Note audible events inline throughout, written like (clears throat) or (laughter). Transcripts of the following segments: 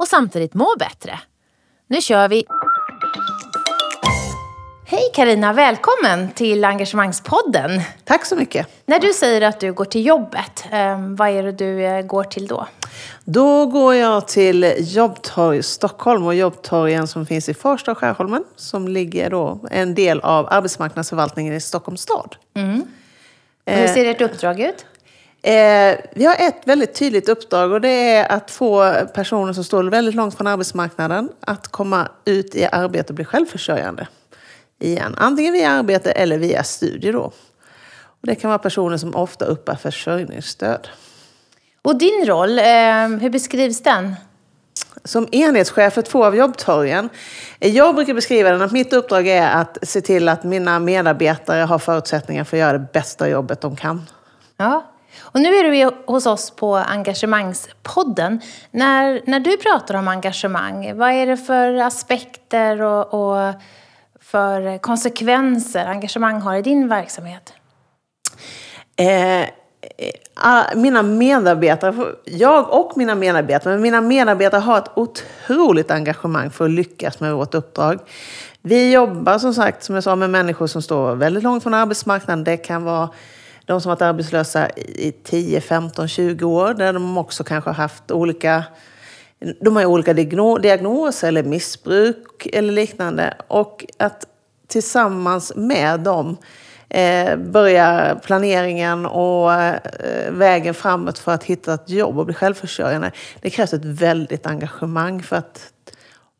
och samtidigt må bättre. Nu kör vi! Hej Karina, välkommen till Engagemangspodden. Tack så mycket. När du säger att du går till jobbet, eh, vad är det du eh, går till då? Då går jag till Jobbtorg Stockholm och Jobbtorgen som finns i Farsta och Skärholmen som ligger då en del av arbetsmarknadsförvaltningen i Stockholms stad. Mm. Och hur ser ert uppdrag ut? Eh, vi har ett väldigt tydligt uppdrag och det är att få personer som står väldigt långt från arbetsmarknaden att komma ut i arbete och bli självförsörjande. Igen. Antingen via arbete eller via studier då. Och det kan vara personer som ofta uppbär försörjningsstöd. Och din roll, eh, hur beskrivs den? Som enhetschef för två av jobbtorgen. Jag brukar beskriva den att mitt uppdrag är att se till att mina medarbetare har förutsättningar för att göra det bästa jobbet de kan. Ja, och nu är du hos oss på Engagemangspodden. När, när du pratar om engagemang, vad är det för aspekter och, och för konsekvenser engagemang har i din verksamhet? Eh, eh mina medarbetare, jag och mina medarbetare, men mina medarbetare har ett otroligt engagemang för att lyckas med vårt uppdrag. Vi jobbar som sagt, som jag sa, med människor som står väldigt långt från arbetsmarknaden. Det kan vara de som varit arbetslösa i 10, 15, 20 år, där de också kanske haft olika de har olika diagnoser eller missbruk eller liknande. Och att tillsammans med dem eh, börja planeringen och eh, vägen framåt för att hitta ett jobb och bli självförsörjande. Det krävs ett väldigt engagemang för att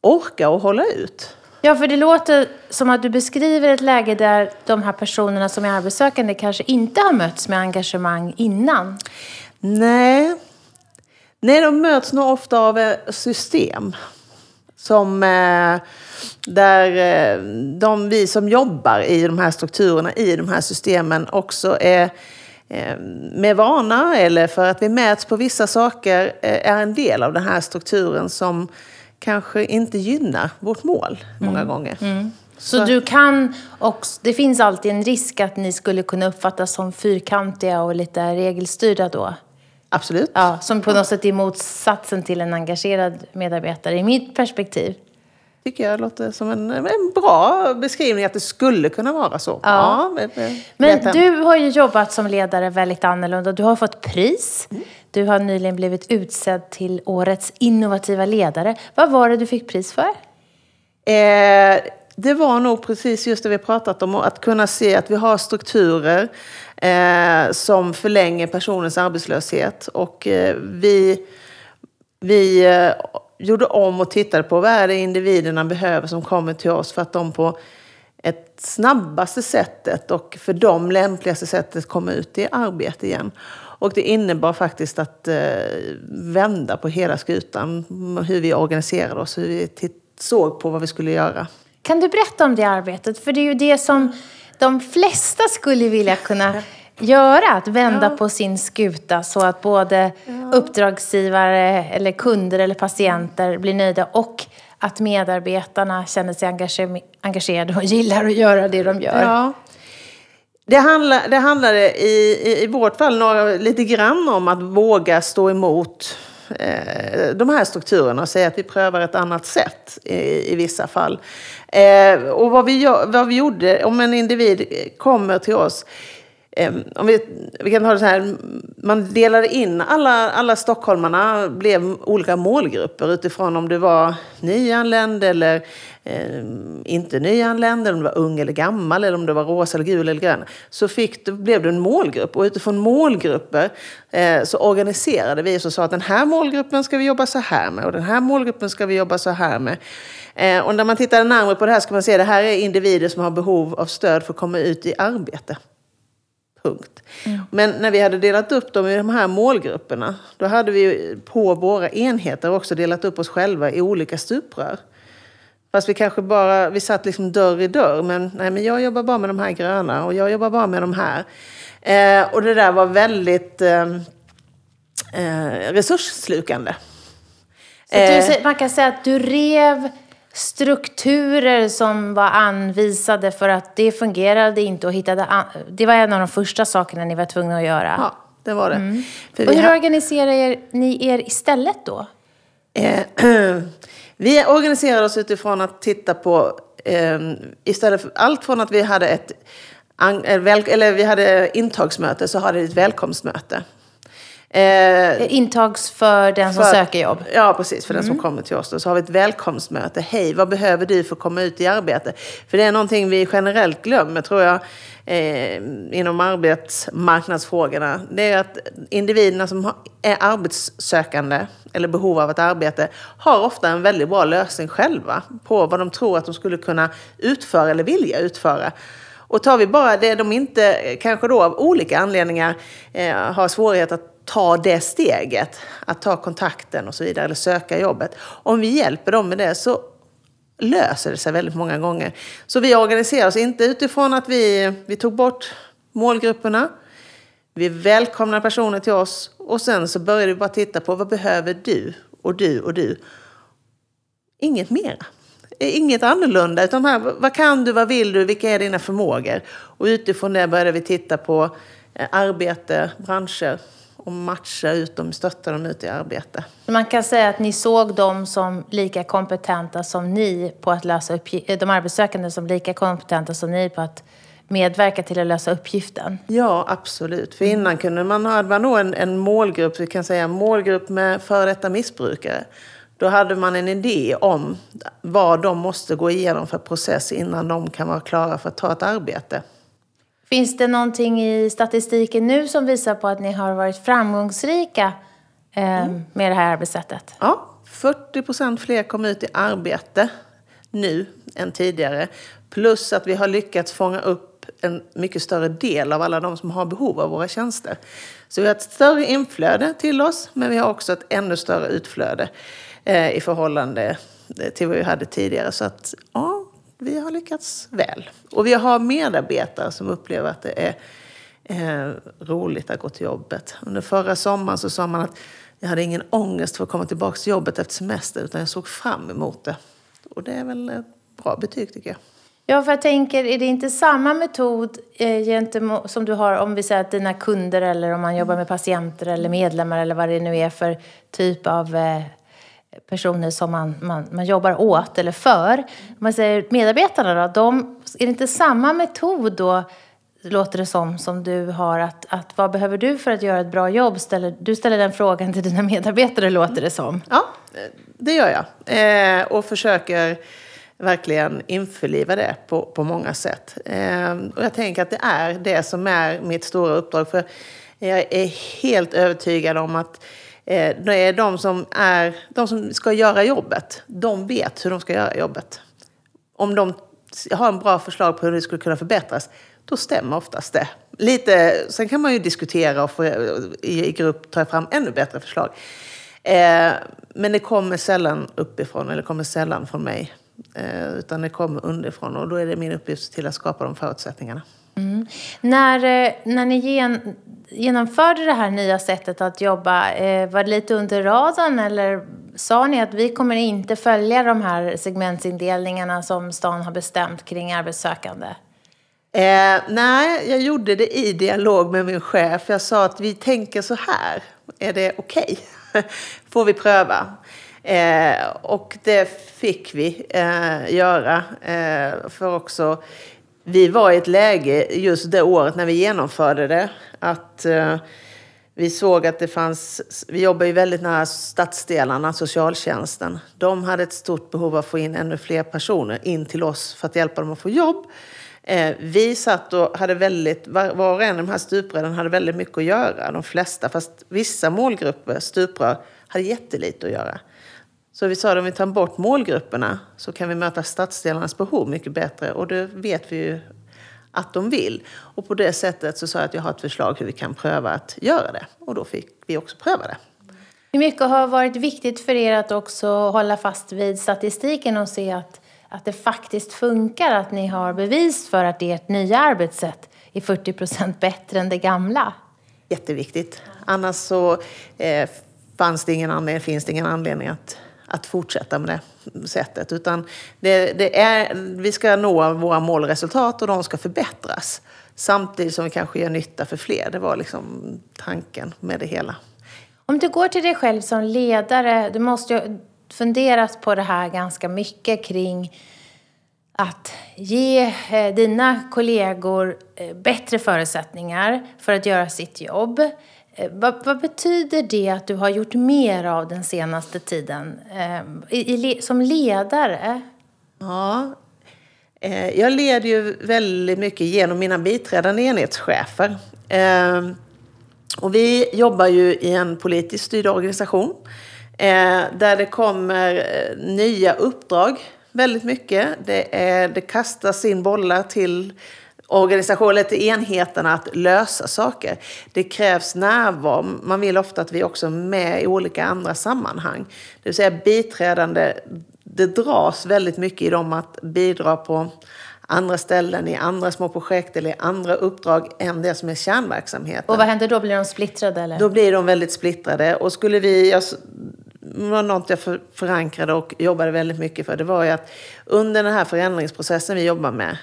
orka och hålla ut. Ja, för det låter som att du beskriver ett läge där de här personerna som är arbetssökande kanske inte har mötts med engagemang innan. Nej, Nej de möts nog ofta av system. Som, eh, där eh, de, vi som jobbar i de här strukturerna, i de här systemen också är eh, med vana eller för att vi mäts på vissa saker eh, är en del av den här strukturen som kanske inte gynnar vårt mål många mm. gånger. Mm. Så, Så, du kan också, det finns alltid en risk att ni skulle kunna uppfattas som fyrkantiga och lite regelstyrda då? Absolut. Ja, som på något sätt är motsatsen till en engagerad medarbetare i mitt perspektiv. Tycker jag låter som en, en bra beskrivning att det skulle kunna vara så. Ja. ja Men du har ju jobbat som ledare väldigt annorlunda. Du har fått pris. Mm. Du har nyligen blivit utsedd till årets innovativa ledare. Vad var det du fick pris för? Eh, det var nog precis just det vi pratat om, att kunna se att vi har strukturer eh, som förlänger personens arbetslöshet. Och eh, vi, vi eh, gjorde om och tittade på vad är det individerna behöver som kommer till oss för att de på ett snabbaste sättet och för dem lämpligaste sättet komma ut i arbete igen. Och det innebar faktiskt att eh, vända på hela skutan, hur vi organiserade oss, hur vi såg på vad vi skulle göra. Kan du berätta om det arbetet? För det är ju det som de flesta skulle vilja kunna (laughs) göra, att vända ja. på sin skuta så att både ja. Uppdragsgivare eller kunder eller patienter blir nöjda och att medarbetarna känner sig engagerade och gillar att göra det de gör. Ja. Det, handlar, det handlade i, i, i vårt fall några, lite grann om att våga stå emot eh, de här strukturerna och säga att vi prövar ett annat sätt i, i vissa fall. Eh, och vad vi, vad vi gjorde, om en individ kommer till oss Ehm, om vi, vi kan ha det så här, man delade in alla, alla stockholmarna, blev olika målgrupper utifrån om du var nyanländ eller eh, inte nyanländ, eller om du var ung eller gammal, eller om du var rosa, eller gul eller grön. Så fick du, blev du en målgrupp och utifrån målgrupper eh, så organiserade vi oss och sa att den här målgruppen ska vi jobba så här med och den här målgruppen ska vi jobba så här med. Eh, och när man tittar närmare på det här ska man se att det här är individer som har behov av stöd för att komma ut i arbete. Punkt. Mm. Men när vi hade delat upp dem i de här målgrupperna, då hade vi på våra enheter också delat upp oss själva i olika stuprör. Fast vi kanske bara, vi satt liksom dörr i dörr, men nej men jag jobbar bara med de här gröna och jag jobbar bara med de här. Eh, och det där var väldigt eh, eh, resursslukande. Så du, eh. man kan säga att du rev strukturer som var anvisade för att det fungerade inte och hittade... Det var en av de första sakerna ni var tvungna att göra. Ja, det var det. Mm. och hur organiserar er, ni er istället då? Eh, (clears throat) vi organiserade oss utifrån att titta på, eh, istället för allt från att vi hade ett eller vi hade intagsmöte så hade vi ett välkomstmöte. Eh, Intags för den som för, söker jobb? Ja, precis. För mm. den som mm. kommer till oss. Då. Så har vi ett välkomstmöte. Hej, vad behöver du för att komma ut i arbete? För det är någonting vi generellt glömmer, tror jag, eh, inom arbetsmarknadsfrågorna. Det är att individerna som är arbetssökande eller behov av ett arbete har ofta en väldigt bra lösning själva på vad de tror att de skulle kunna utföra eller vilja utföra. Och tar vi bara det de inte, kanske då av olika anledningar, eh, har svårighet att ta det steget, att ta kontakten och så vidare, eller söka jobbet. Om vi hjälper dem med det så löser det sig väldigt många gånger. Så vi organiserar oss inte utifrån att vi, vi tog bort målgrupperna, vi välkomnar personer till oss och sen så börjar vi bara titta på vad behöver du och du och du. Inget mer. Inget annorlunda, utan här, vad kan du, vad vill du, vilka är dina förmågor? Och utifrån det började vi titta på eh, arbete, branscher, och matcha ut dem, stötta dem ut i arbete. Man kan säga att ni såg dem som lika kompetenta som ni på att lösa de arbetssökande som lika kompetenta som ni på att medverka till att lösa uppgiften? Ja, absolut. För innan kunde man ha man nog en, en målgrupp, vi kan säga målgrupp med före detta missbrukare. Då hade man en idé om vad de måste gå igenom för process innan de kan vara klara för att ta ett arbete. Finns det någonting i statistiken nu som visar på att ni har varit framgångsrika eh, mm. med det här arbetssättet? Ja, 40 procent fler kom ut i arbete nu än tidigare. Plus att vi har lyckats fånga upp en mycket större del av alla de som har behov av våra tjänster. Så vi har ett större inflöde till oss, men vi har också ett ännu större utflöde eh, i förhållande till vad vi hade tidigare. Så att, ja, vi har lyckats väl. Och vi har medarbetare som upplever att det är eh, roligt att gå till jobbet. Under förra sommaren så sa man att jag hade ingen ångest för att komma tillbaka till jobbet efter semester utan jag såg fram emot det. Och det är väl ett bra betyg tycker jag. Ja, för jag tänker, är det inte samma metod eh, gentemot, som du har om vi säger att dina kunder eller om man jobbar med patienter eller medlemmar eller vad det nu är för typ av eh, personer som man, man, man jobbar åt eller för. Om man säger medarbetarna då, de, är det inte samma metod då, låter det som, som du har att, att vad behöver du för att göra ett bra jobb? Ställer, du ställer den frågan till dina medarbetare låter det som. Ja, det gör jag. Eh, och försöker verkligen införliva det på, på många sätt. Eh, och jag tänker att det är det som är mitt stora uppdrag. För jag är helt övertygad om att Eh, det är de som, är, de som ska göra jobbet. De vet hur de ska göra jobbet. Om de har en bra förslag på hur det skulle kunna förbättras, då stämmer oftast det. Lite, sen kan man ju diskutera och få, i, i grupp ta fram ännu bättre förslag. Eh, men det kommer sällan uppifrån, eller kommer sällan från mig. Eh, utan det kommer underifrån och då är det min uppgift till att skapa de förutsättningarna. Mm. När, eh, när ni gen, genomförde det här nya sättet att jobba, eh, var det lite under radarn eller sa ni att vi kommer inte följa de här segmentsindelningarna som stan har bestämt kring arbetssökande? Eh, nej, jag gjorde det i dialog med min chef. Jag sa att vi tänker så här. Är det okej? Okay? (laughs) Får vi pröva? Eh, och det fick vi eh, göra. Eh, för också vi var i ett läge just det året när vi genomförde det att eh, vi såg att det fanns, vi jobbar ju väldigt nära stadsdelarna, socialtjänsten. De hade ett stort behov av att få in ännu fler personer in till oss för att hjälpa dem att få jobb. Eh, vi satt och hade väldigt, var, var och en av de här stuprören hade väldigt mycket att göra, de flesta. Fast vissa målgrupper, stuprör, hade jättelite att göra. Så vi sa att om vi tar bort målgrupperna så kan vi möta stadsdelarnas behov mycket bättre. Och det vet vi ju att de vill. Och på det sättet så sa jag att jag har ett förslag hur vi kan pröva att göra det. Och då fick vi också pröva det. Hur mycket har varit viktigt för er att också hålla fast vid statistiken och se att, att det faktiskt funkar? Att ni har bevis för att ert nya arbetssätt är 40 procent bättre än det gamla? Jätteviktigt. Annars så eh, fanns det ingen anledning, finns det ingen anledning att, att fortsätta med det sättet. Utan det, det är, vi ska nå våra målresultat och de ska förbättras. Samtidigt som vi kanske gör nytta för fler. Det var liksom tanken med det hela. Om du går till dig själv som ledare, du måste ju funderat på det här ganska mycket kring att ge eh, dina kollegor eh, bättre förutsättningar för att göra sitt jobb. Eh, vad, vad, betyder det att du har gjort mer av den senaste tiden eh, i, i, som ledare? Ja, eh, jag leder ju väldigt mycket genom mina biträdande enhetschefer. Och vi jobbar ju i en politiskt styrd organisation där det kommer nya uppdrag väldigt mycket. Det, är, det kastas in bollar till organisationen, till enheterna att lösa saker. Det krävs närvaro. Man vill ofta att vi också är med i olika andra sammanhang. Det vill säga biträdande, det dras väldigt mycket i dem att bidra på andra ställen, i andra små projekt eller i andra uppdrag än det som är kärnverksamheten. Och vad händer då? Blir de splittrade? Eller? Då blir de väldigt splittrade. Och skulle vi, jag var något jag förankrade och jobbade väldigt mycket för. Det var ju att under den här förändringsprocessen vi jobbar med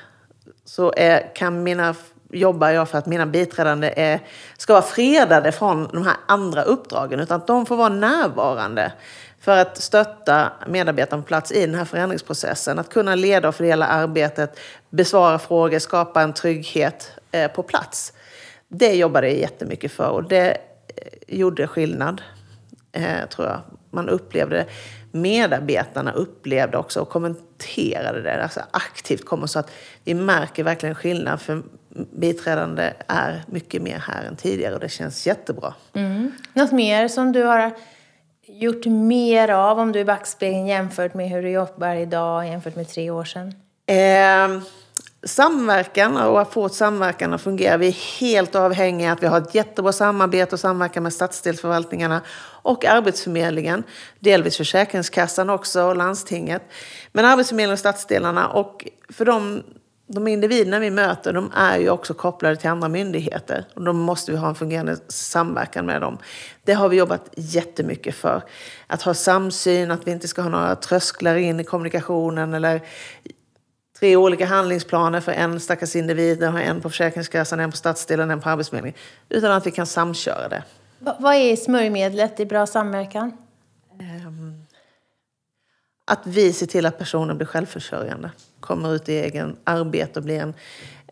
så är, kan mina, jobbar jag för att mina biträdande är, ska vara fredade från de här andra uppdragen. Utan att de får vara närvarande för att stötta medarbetarna på plats i den här förändringsprocessen. Att kunna leda och fördela arbetet, besvara frågor, skapa en trygghet eh, på plats. Det jobbade jag jättemycket för och det eh, gjorde skillnad, eh, tror jag, man upplevde det. Medarbetarna upplevde också och kommenterade det alltså aktivt. Kom så att vi märker verkligen skillnad för biträdande är mycket mer här än tidigare och det känns jättebra. Mm. Något mer som du har gjort mer av om du i backspegeln jämfört med hur du jobbar idag jämfört med tre år sedan? Eh, samverkan och att få samverkan att fungera. Vi är helt avhängiga att vi har ett jättebra samarbete och samverkan med stadsdelsförvaltningarna och Arbetsförmedlingen. Delvis Försäkringskassan också och landstinget. Men Arbetsförmedlingen och stadsdelarna och för de, de individerna vi möter de är ju också kopplade till andra myndigheter. Och då måste vi ha en fungerande samverkan med dem. Det har vi jobbat jättemycket för. Att ha samsyn, att vi inte ska ha några trösklar in i kommunikationen eller tre olika handlingsplaner för en stackars individ. En på Försäkringskassan, en på stadsdelen, en på Arbetsförmedlingen. Utan att vi kan samköra det vad är smörjmedlet i bra samverkan? Um, att vi ser till att personen blir självförsörjande. Kommer ut i egen arbete och blir en,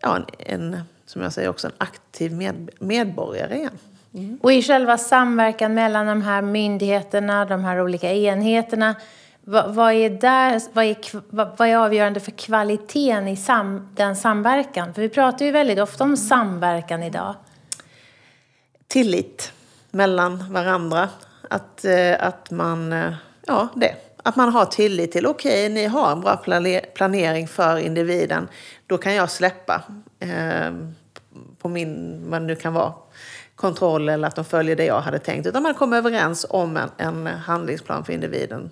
ja, en, en som jag säger också, en aktiv med, medborgare igen. Mm. Och i själva samverkan mellan de här myndigheterna, de här olika enheterna vad, vad, är där, vad, är, vad är avgörande för kvaliteten i sam, den samverkan? För vi pratar ju väldigt ofta om samverkan idag. Tillit mellan varandra. Att, eh, att man, eh, ja det. Att man har tillit till, okej, okay, ni har en bra planering för individen. Då kan jag släppa eh, på min, vad det nu kan vara, kontroll eller att de följer det jag hade tänkt. Utan man kommer överens om en, en handlingsplan för individen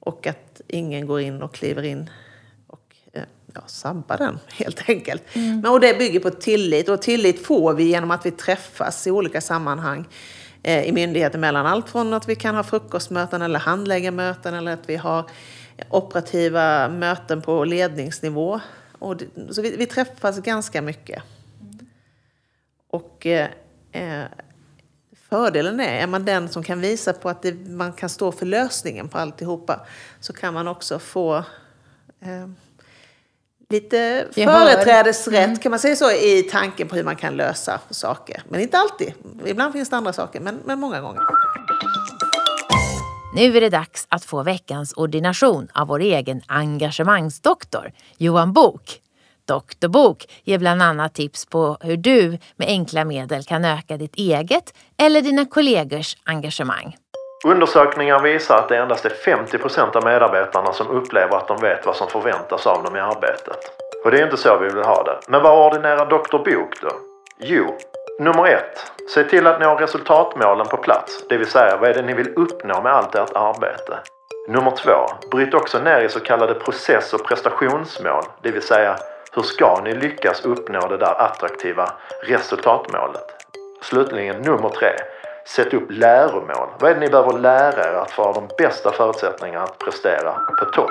och att ingen går in och kliver in och eh, ja, sabbar den (laughs) helt enkelt. Mm. Men, och det bygger på tillit och tillit får vi genom att vi träffas i olika sammanhang Eh, i myndigheter mellan allt från att vi kan ha frukostmöten eller handläggarmöten eller att vi har operativa möten på ledningsnivå. Och det, så vi, vi, träffas ganska mycket. Mm. Och eh, eh Fördelen är, är man den som kan visa på att det, man kan stå för lösningen på alltihopa så kan man också få eh, lite företrädesrätt, mm. kan man säga så, i tanken på hur man kan lösa saker. Men inte alltid. Ibland finns det andra saker, men, men många gånger. Nu är det dags att få veckans ordination av vår egen engagemangsdoktor, Johan Bok. Doktorbok ger bland annat tips på hur du med enkla medel kan öka ditt eget eller dina kollegors engagemang. Undersökningar visar att det endast är 50% av medarbetarna som upplever att de vet vad som förväntas av dem i arbetet. Och det är inte så vi vill ha det. Men vad ordinerar Dr Bok då? Jo, nummer ett. Se till att ni har resultatmålen på plats. Det vill säga, vad är det ni vill uppnå med allt ert arbete? Nummer två. Bryt också ner i så kallade process och prestationsmål. Det vill säga, hur ska ni lyckas uppnå det där attraktiva resultatmålet? Slutligen nummer tre. Sätt upp läromål. Vad är det ni behöver lära er att få de bästa förutsättningarna att prestera på topp?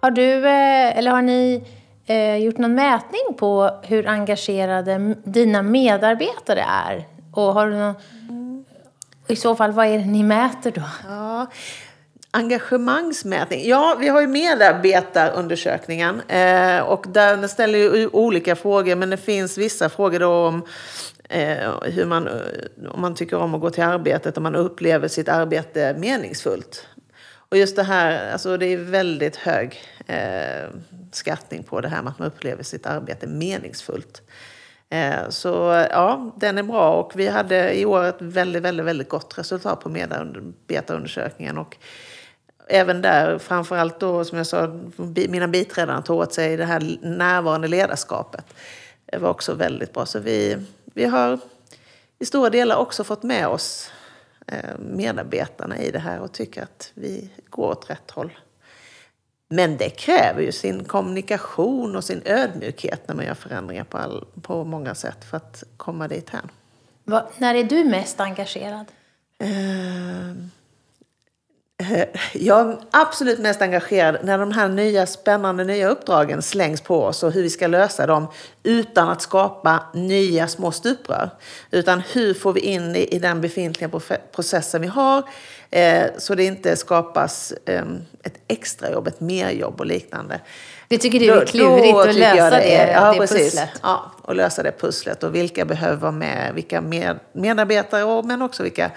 Har du, eh, eller har ni eh, gjort någon mätning på hur engagerade dina medarbetare är? Och har du någon, I så fall, vad är det ni mäter då? Ja. Engagemangsmätning. Ja, vi har ju medarbetarundersökningen. Eh, och den ställer ju olika frågor, men det finns vissa frågor då om Eh, hur man, eh, om man tycker om att gå till arbetet, om man upplever sitt arbete meningsfullt. Och just det här, alltså det är väldigt hög eh, skattning på det här med att man upplever sitt arbete meningsfullt. Eh, så ja, den är bra och vi hade i år ett väldigt, väldigt, väldigt gott resultat på medarbetarundersökningen. Och även där, framförallt då som jag sa, mina biträdande tog åt sig det här närvarande ledarskapet. Det var också väldigt bra. Så vi, vi har i stora delar också fått med oss eh, medarbetarna i det här och tycker att vi går åt rätt håll. Men det kräver ju sin kommunikation och sin ödmjukhet när man gör förändringar på, all, på många sätt för att komma dit här. när är du mest engagerad? Uh, jag är absolut mest engagerad när de här nya spännande nya uppdragen slängs på oss och hur vi ska lösa dem utan att skapa nya små stuprör. Utan hur får vi in i, i den befintliga processen vi har eh, så det inte skapas eh, ett extrajobb, ett merjobb och liknande. Det tycker du är klurigt att lösa det, det, ja, det precis. pusslet? Ja, och lösa det pusslet och vilka behöver vara med, vilka med, medarbetare och, men också vilka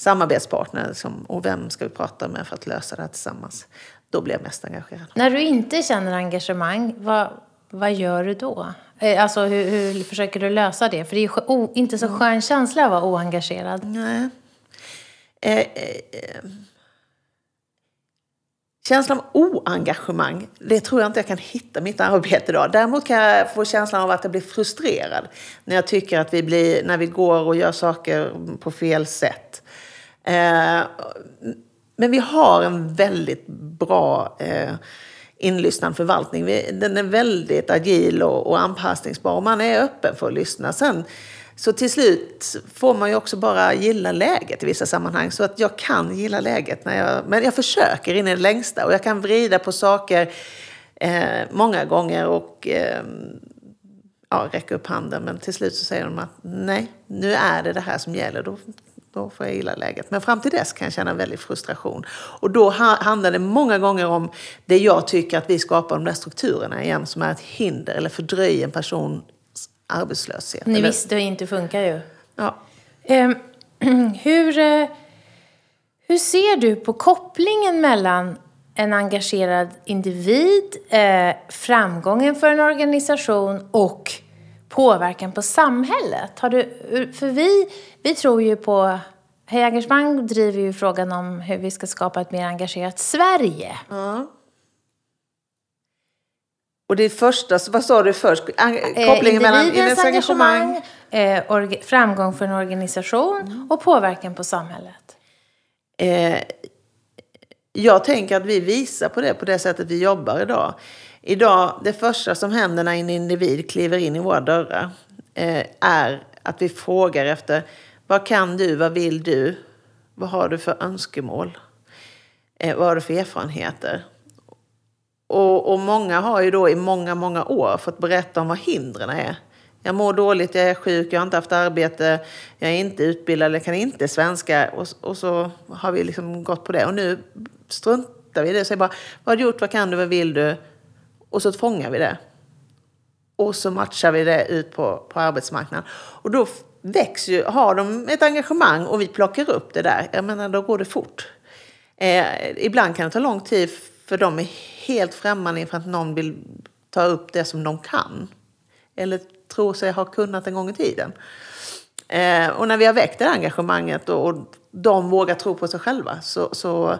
samarbetspartner liksom, och vem ska vi prata med för att lösa det här tillsammans. Då blir jag mest engagerad. När du inte känner engagemang, vad, vad gör du då? Eh, alltså hur, hur försöker du lösa det? För det är ju inte så skön känsla att vara oengagerad. Nej. Eh, eh, eh, känslan av oengagemang, det tror jag inte jag kan hitta i mitt arbete idag. Däremot kan jag få känslan av att jag blir frustrerad när jag tycker att vi blir, när vi går och gör saker på fel sätt. Eh, men vi har en väldigt bra eh, inlyssnad förvaltning. den är väldigt agil och, och anpassningsbar och man är öppen för att lyssna. Sen, så till slut får man ju också bara gilla läget i vissa sammanhang. Så att jag kan gilla läget. När jag, men jag försöker in i det längsta och jag kan vrida på saker eh, många gånger och eh, ja, räcka upp handen. Men till slut så säger de att nej, nu är det det här som gäller. Då då får jag gilla läget. Men fram till dess kan jag känna väldigt frustration. Och då handlar det många gånger om det jag tycker att vi skapar de där strukturerna igen som är ett hinder eller fördröjer en persons arbetslöshet. Ni visste ju inte funkar ju. Ja. Um, (clears throat) hur, uh, hur ser du på kopplingen mellan en engagerad individ, uh, framgången för en organisation och påverkan på samhället? Har du, för vi, vi tror ju på... Hej Engagemang driver ju frågan om hur vi ska skapa ett mer engagerat Sverige. Ja. Och det första, vad sa du först? Eh, kopplingen mellan individens engagemang, eh, framgång för en organisation mm. och påverkan på samhället. Eh, jag tänker att vi visar på det på det sättet vi jobbar idag. Idag, det första som händer när en individ kliver in i våra dörrar eh, är att vi frågar efter vad kan du, vad vill du, vad har du för önskemål, eh, vad har du för erfarenheter? Och, och många har ju då i många, många år fått berätta om vad hindren är. Jag mår dåligt, jag är sjuk, jag har inte haft arbete, jag är inte utbildad eller kan inte svenska. Och, och så har vi liksom gått på det. Och nu struntar vi i det och säger bara, vad har du gjort, vad kan du, vad vill du? Och så fångar vi det. Och så matchar vi det ut på, på arbetsmarknaden. Och då växer ju, har de ett engagemang och vi plockar upp det där, jag menar då går det fort. Eh, ibland kan det ta lång tid för de är helt främmande inför att någon vill ta upp det som de kan. Eller tror sig ha kunnat en gång i tiden. Eh, och när vi har väckt det engagemanget och, och de vågar tro på sig själva så, så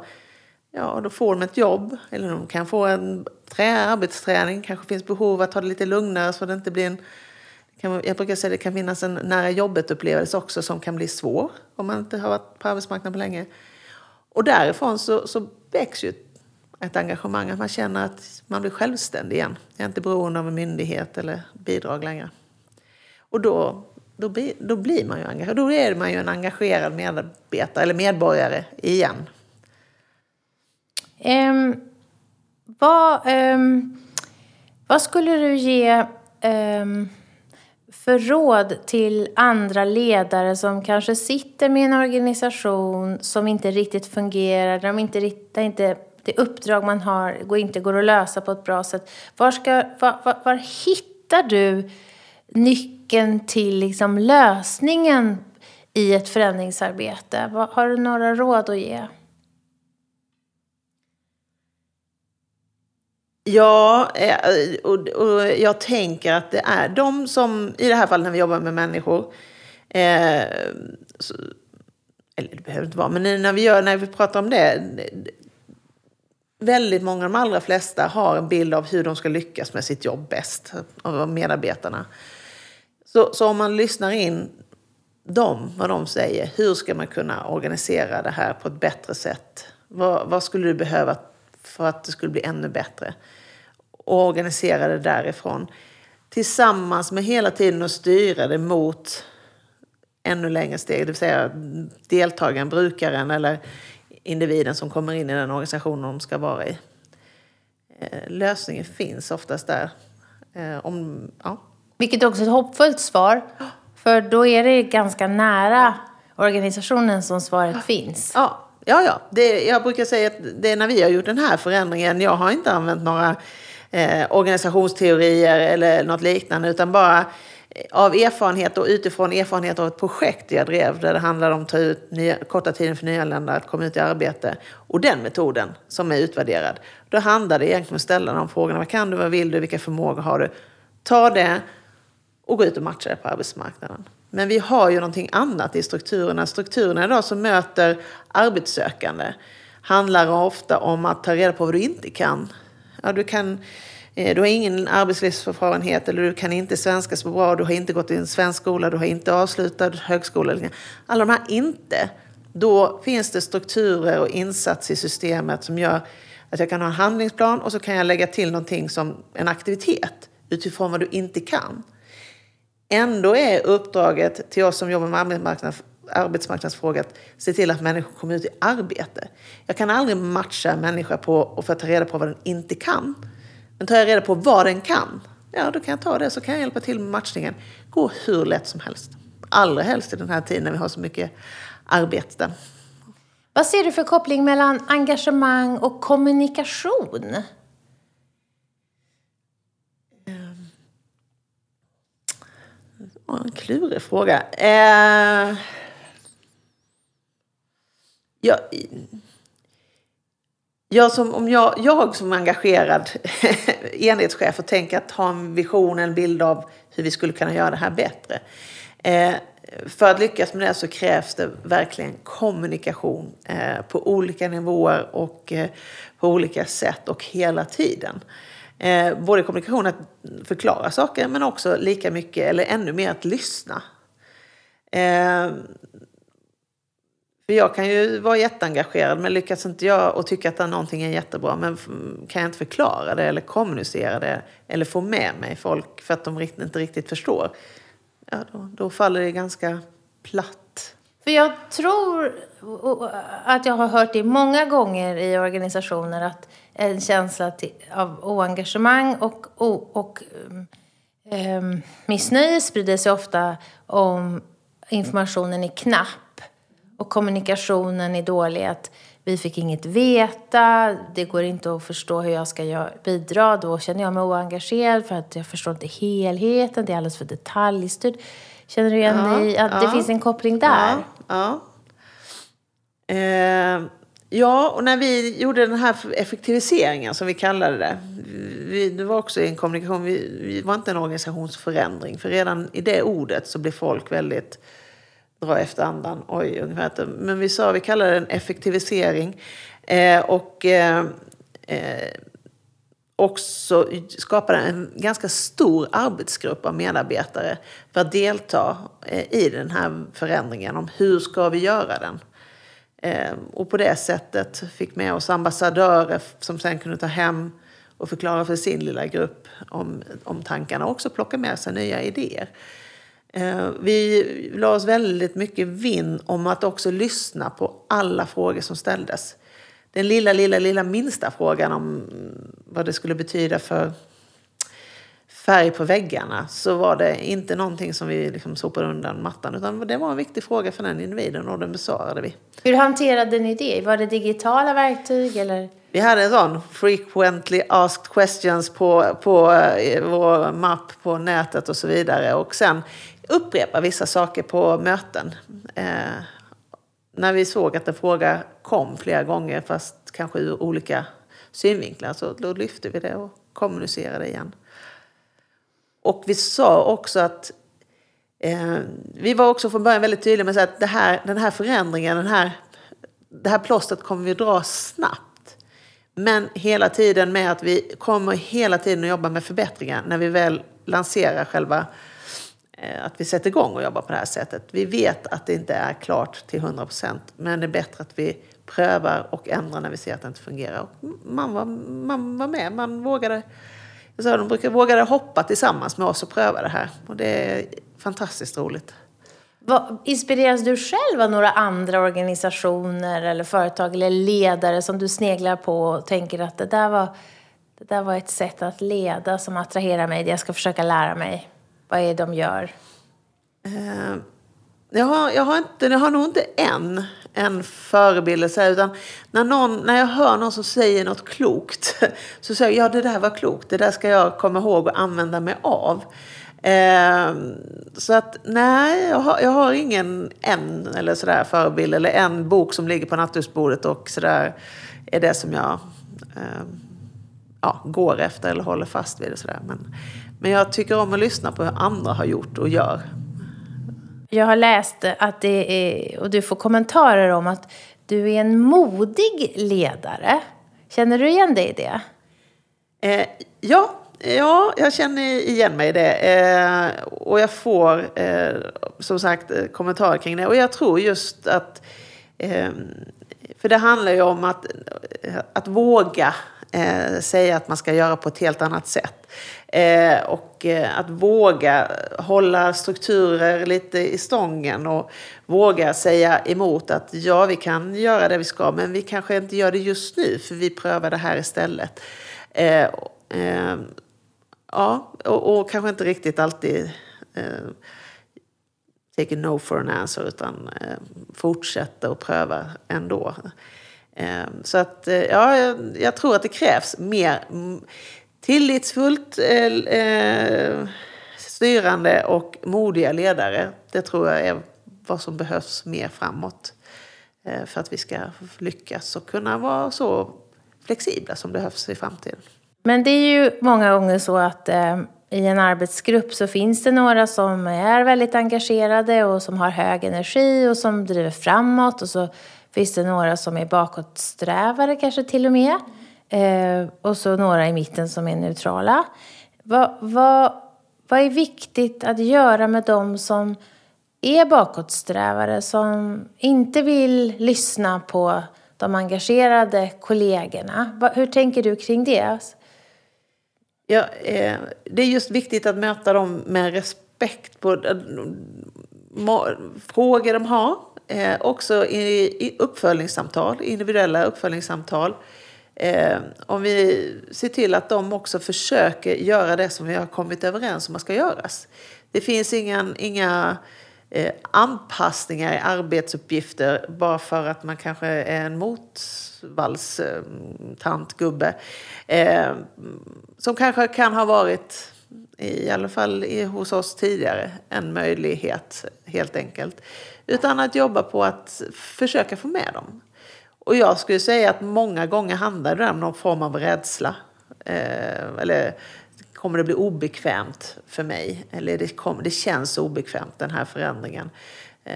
ja, då får de ett jobb. Eller de kan få en trä, arbetsträning. kanske finns behov av att ta det lite lugnare så det inte blir en jag brukar säga att det kan finnas en nära jobbet-upplevelse också som kan bli svår om man inte har varit på arbetsmarknaden på länge. Och därifrån så, så väcks ju ett engagemang, att man känner att man blir självständig igen. Jag är inte beroende av en myndighet eller bidrag längre. Och då, då, blir, då blir man ju engagerad. Då är man ju en engagerad medarbetare eller medborgare igen. Um, vad, um, vad skulle du ge um, för råd till andra ledare som kanske sitter med en organisation som inte riktigt fungerar, de inte, där inte det uppdrag man har går, inte går att lösa på ett bra sätt. Var, ska, var, var, var hittar du nyckeln till liksom lösningen i ett förändringsarbete? Har du några råd att ge? Ja, eh, och, och jag tänker att det är de som, i det här fallet när vi jobbar med människor, eh, så, eller det behöver inte vara, men när vi, gör, när vi pratar om det, väldigt många, de allra flesta, har en bild av hur de ska lyckas med sitt jobb bäst, av medarbetarna. Så, så om man lyssnar in dem, vad de säger, hur ska man kunna organisera det här på ett bättre sätt? Vad, vad skulle du behöva för att det skulle bli ännu bättre? Och organisera det därifrån. Tillsammans med hela tiden att styra det mot ännu längre steg, det vill säga deltagaren, brukaren eller individen som kommer in i den organisationen de ska vara i. Eh, lösningen finns oftast där. Eh, om, ja. Vilket också är ett hoppfullt svar. För då är det ganska nära organisationen som svaret finns. Ja, ja, ja. Det, jag brukar säga att det är när vi har gjort den här förändringen. Jag har inte använt några eh, organisationsteorier eller något liknande utan bara eh, av erfarenhet och utifrån erfarenhet av ett projekt jag drev där det handlade om att ta ut nya, korta tiden för nyanlända att komma ut i arbete och den metoden som är utvärderad. Då handlar det egentligen om att ställa de frågorna. Vad kan du, vad vill du, vilka förmågor har du? Ta det och gå ut och matcha det på arbetsmarknaden. Men vi har ju någonting annat i strukturerna. Strukturerna idag som möter arbetssökande handlar ofta om att ta reda på vad du inte kan. Ja, du kan eh, du har ingen arbetslivserfarenhet eller du kan inte svenska så bra, du har inte gått i en svensk skola, du har inte avslutat högskola. Alla de här inte. Då finns det strukturer och insatser i systemet som gör att jag kan ha en handlingsplan och så kan jag lägga till någonting som en aktivitet utifrån vad du inte kan. Ändå är uppdraget till oss som jobbar med arbetsmarknads, arbetsmarknadsfrågor att se till att människor kommer ut i arbete. Jag kan aldrig matcha en människa på och få ta reda på vad den inte kan. Men tar jag reda på vad den kan, ja då kan jag ta det så kan jag hjälpa till med matchningen. Gå hur lätt som helst. Allra helst i den här tiden när vi har så mycket arbete. Vad ser du för koppling mellan engagemang och kommunikation? En klurig fråga. Eh, jag, jag som, om jag, jag som engagerad (laughs) enhetschef och tänker att ha en vision, en bild av hur vi skulle kunna göra det här bättre. Eh, för att lyckas med det så krävs det verkligen kommunikation eh, på olika nivåer och eh, på olika sätt och hela tiden. Eh, både kommunikation att förklara saker men också lika mycket eller ännu mer att lyssna. Eh, för jag kan ju vara jätteengagerad men lyckas inte jag och tycka att någonting är jättebra men kan jag inte förklara det eller kommunicera det eller få med mig folk för att de inte riktigt förstår. Ja, då, då faller det ganska platt. För jag tror att jag har hört det många gånger i organisationer att en känsla av oengagemang och, och, och um, missnöje sprider sig ofta om informationen är knapp och kommunikationen är dålig. Att vi fick inget veta, det går inte att förstå hur jag ska bidra. Då känner jag mig oengagerad för att jag förstår inte helheten, det är alldeles för detaljstyrt. Känner du igen ja, dig att ja, det finns en koppling där? Ja. Ja. Eh, ja, och när vi gjorde den här effektiviseringen som vi kallade det. Vi, det var också en kommunikation, vi, vi var inte en organisationsförändring. För redan i det ordet så blir folk väldigt dra efter andan. Oj, ungefär. Men vi sa, vi kallade det en effektivisering. Eh, och eh, eh, också skapade en ganska stor arbetsgrupp av medarbetare för att delta eh, i den här förändringen om hur ska vi göra den. Ehm, och på det sättet fick med oss ambassadörer som sen kunde ta hem och förklara för sin lilla grupp om, om tankarna och också plocka med sig nya idéer. Ehm, vi la oss väldigt mycket vinn om att också lyssna på alla frågor som ställdes. Den lilla, lilla, lilla minsta frågan om mm, vad det skulle betyda för färg på väggarna så var det inte någonting som vi liksom sopade undan mattan utan det var en viktig fråga för den individen och den besvarade vi. Hur hanterade ni det? Var det digitala verktyg eller? Vi hade en sån frequently asked questions på, på eh, vår mapp på nätet och så vidare och sen upprepa vissa saker på möten. Eh, när vi såg att en fråga kom flera gånger fast kanske ur olika synvinklar så då lyfte vi det och kommunicerade igen. Och vi sa också att eh, vi var också från början väldigt tydliga med att det här, den här förändringen, den här, det här plåstret kommer vi dra snabbt. Men hela tiden med att vi kommer hela tiden att jobba med förbättringar när vi väl lanserar själva eh, att vi sätter igång och jobbar på det här sättet. Vi vet att det inte är klart till 100 procent, men det är bättre att vi prövar och ändrar när vi ser att det inte fungerar. Och man, var, man var med, man vågade sa, de brukar våga hoppa tillsammans med oss och pröva det här. Och det är fantastiskt roligt. Inspireras du själv av några andra organisationer eller företag eller ledare som du sneglar på och tänker att det där var, det där var ett sätt att leda som attraherar mig, det jag ska försöka lära mig? Vad är det de gör? Uh, jag, har, jag, har inte, jag har nog inte en en förebild. Utan när, någon, när jag hör någon som säger något klokt (laughs) så säger jag ja det där var klokt, det där ska jag komma ihåg och använda mig av. Eh, så att nej, jag har, jag har ingen en eller sådär förebild eller en bok som ligger på nattduksbordet och sådär är det som jag eh, ja, går efter eller håller fast vid. Och sådär. Men, men jag tycker om att lyssna på hur andra har gjort och gör. Jag har läst att det är, och du får kommentarer om att du är en modig ledare. Känner du igen dig i det? Eh, ja, ja, jag känner igen mig i det. Eh, och jag får eh, som sagt eh, kommentarer kring det. Och jag tror just att... Eh, för det handlar ju om att, att våga eh, säga att man ska göra på ett helt annat sätt. Eh, och eh, att våga hålla strukturer lite i stången och våga säga emot att ja, vi kan göra det vi ska, men vi kanske inte gör det just nu, för vi prövar det här istället. Eh, eh ja, och, och, kanske inte riktigt alltid eh, take a no for an answer, utan eh, fortsätta och pröva ändå. Ehm, så att, eh, ja, jag, jag tror att det krävs mer Tillitsfullt eh, eh, styrande och modiga ledare. Det tror jag är vad som behövs mer framåt. Eh, för att vi ska lyckas och kunna vara så flexibla som behövs i framtiden. Men det är ju många gånger så att eh, i en arbetsgrupp så finns det några som är väldigt engagerade och som har hög energi och som driver framåt och så finns det några som är bakåtsträvare kanske till och med. Eh, och så några i mitten som är neutrala. Vad, vad, vad är viktigt att göra med de som är bakåtsträvare, som inte vill lyssna på de engagerade kollegorna? Hur tänker du kring det? Ja, eh, det är just viktigt att möta dem med respekt på eh, frågor de har. Eh, också i, i uppföljningssamtal, individuella uppföljningssamtal. Eh, om vi ser till att de också försöker göra det som vi har kommit överens om att ska göras. Det finns ingen, inga eh, anpassningar i arbetsuppgifter bara för att man kanske är en motvallstantgubbe. Eh, som kanske kan ha varit, i alla fall hos oss tidigare, en möjlighet helt enkelt. Utan att jobba på att försöka få med dem. Och jag skulle säga att många gånger handlar det om någon form av rädsla. Eh, eller kommer det bli obekvämt för mig? Eller det, kom, det känns obekvämt den här förändringen. Eh,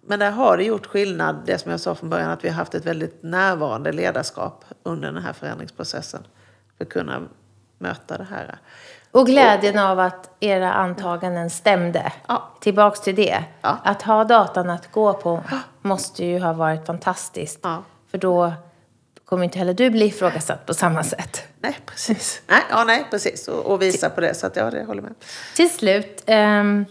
men där har det gjort skillnad, det som jag sa från början, att vi har haft ett väldigt närvarande ledarskap under den här förändringsprocessen. För att kunna möta det här. Och glädjen av att era antaganden stämde. Ja. Tillbaks till det. Ja. Att ha datan att gå på måste ju ha varit fantastiskt. Ja. För då kommer inte heller du bli ifrågasatt på samma sätt. Nej, precis. Nej, ja, nej, precis. Och, och visa på det. Så att, ja, det håller med. Till slut, ehm,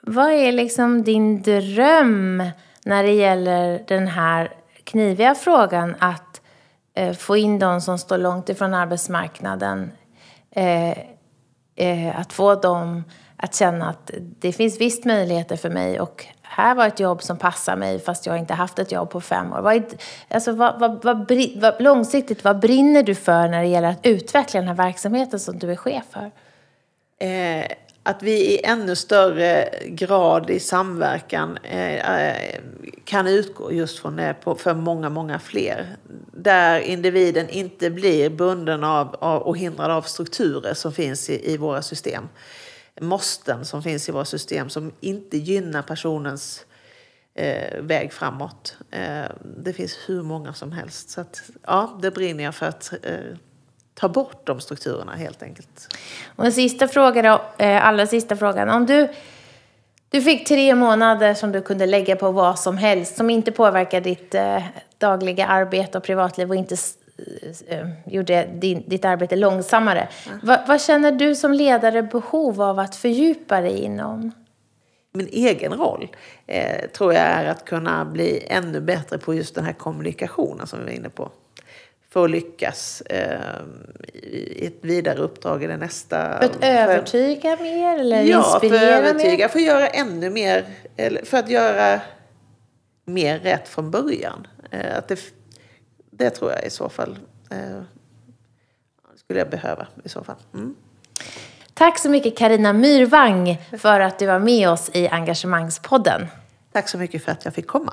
vad är liksom din dröm när det gäller den här kniviga frågan att eh, få in de som står långt ifrån arbetsmarknaden? Eh, eh, att få dem att känna att det finns visst möjligheter för mig och här var ett jobb som passar mig fast jag inte haft ett jobb på fem år. Vad, är, alltså, vad, vad, vad, vad, långsiktigt, vad brinner du för när det gäller att utveckla den här verksamheten som du är chef för? Eh, att vi i ännu större grad i samverkan eh, eh, kan utgå just från det på, för många, många fler. Där individen inte blir bunden av, av och hindrad av strukturer som finns i, i våra system. Måsten som finns i våra system som inte gynnar personens eh, väg framåt. Eh, det finns hur många som helst. Så att, ja, det brinner jag för att eh, ta bort de strukturerna helt enkelt. Och en sista fråga då, eh, allra sista frågan. Om du, du fick tre månader som du kunde lägga på vad som helst som inte påverkar ditt eh, dagliga arbete och privatliv och inte eh, gjorde din, ditt arbete långsammare. Va, vad känner du som ledare behov av att fördjupa dig inom? min egen roll eh, tror jag är att kunna bli ännu bättre på just den här kommunikationen som vi var inne på. För att lyckas eh, i ett vidare uppdrag i det nästa... För att övertyga mer eller Ja, för att inspirera övertyga, mer? för att göra ännu mer, eller för att göra mer rätt från början. Eh, att det, det tror jag i så fall eh, skulle jag behöva i så fall. Mm. Tack så mycket Karina Myrvang för att du var med oss i Engagemangspodden. Tack så mycket för att jag fick komma.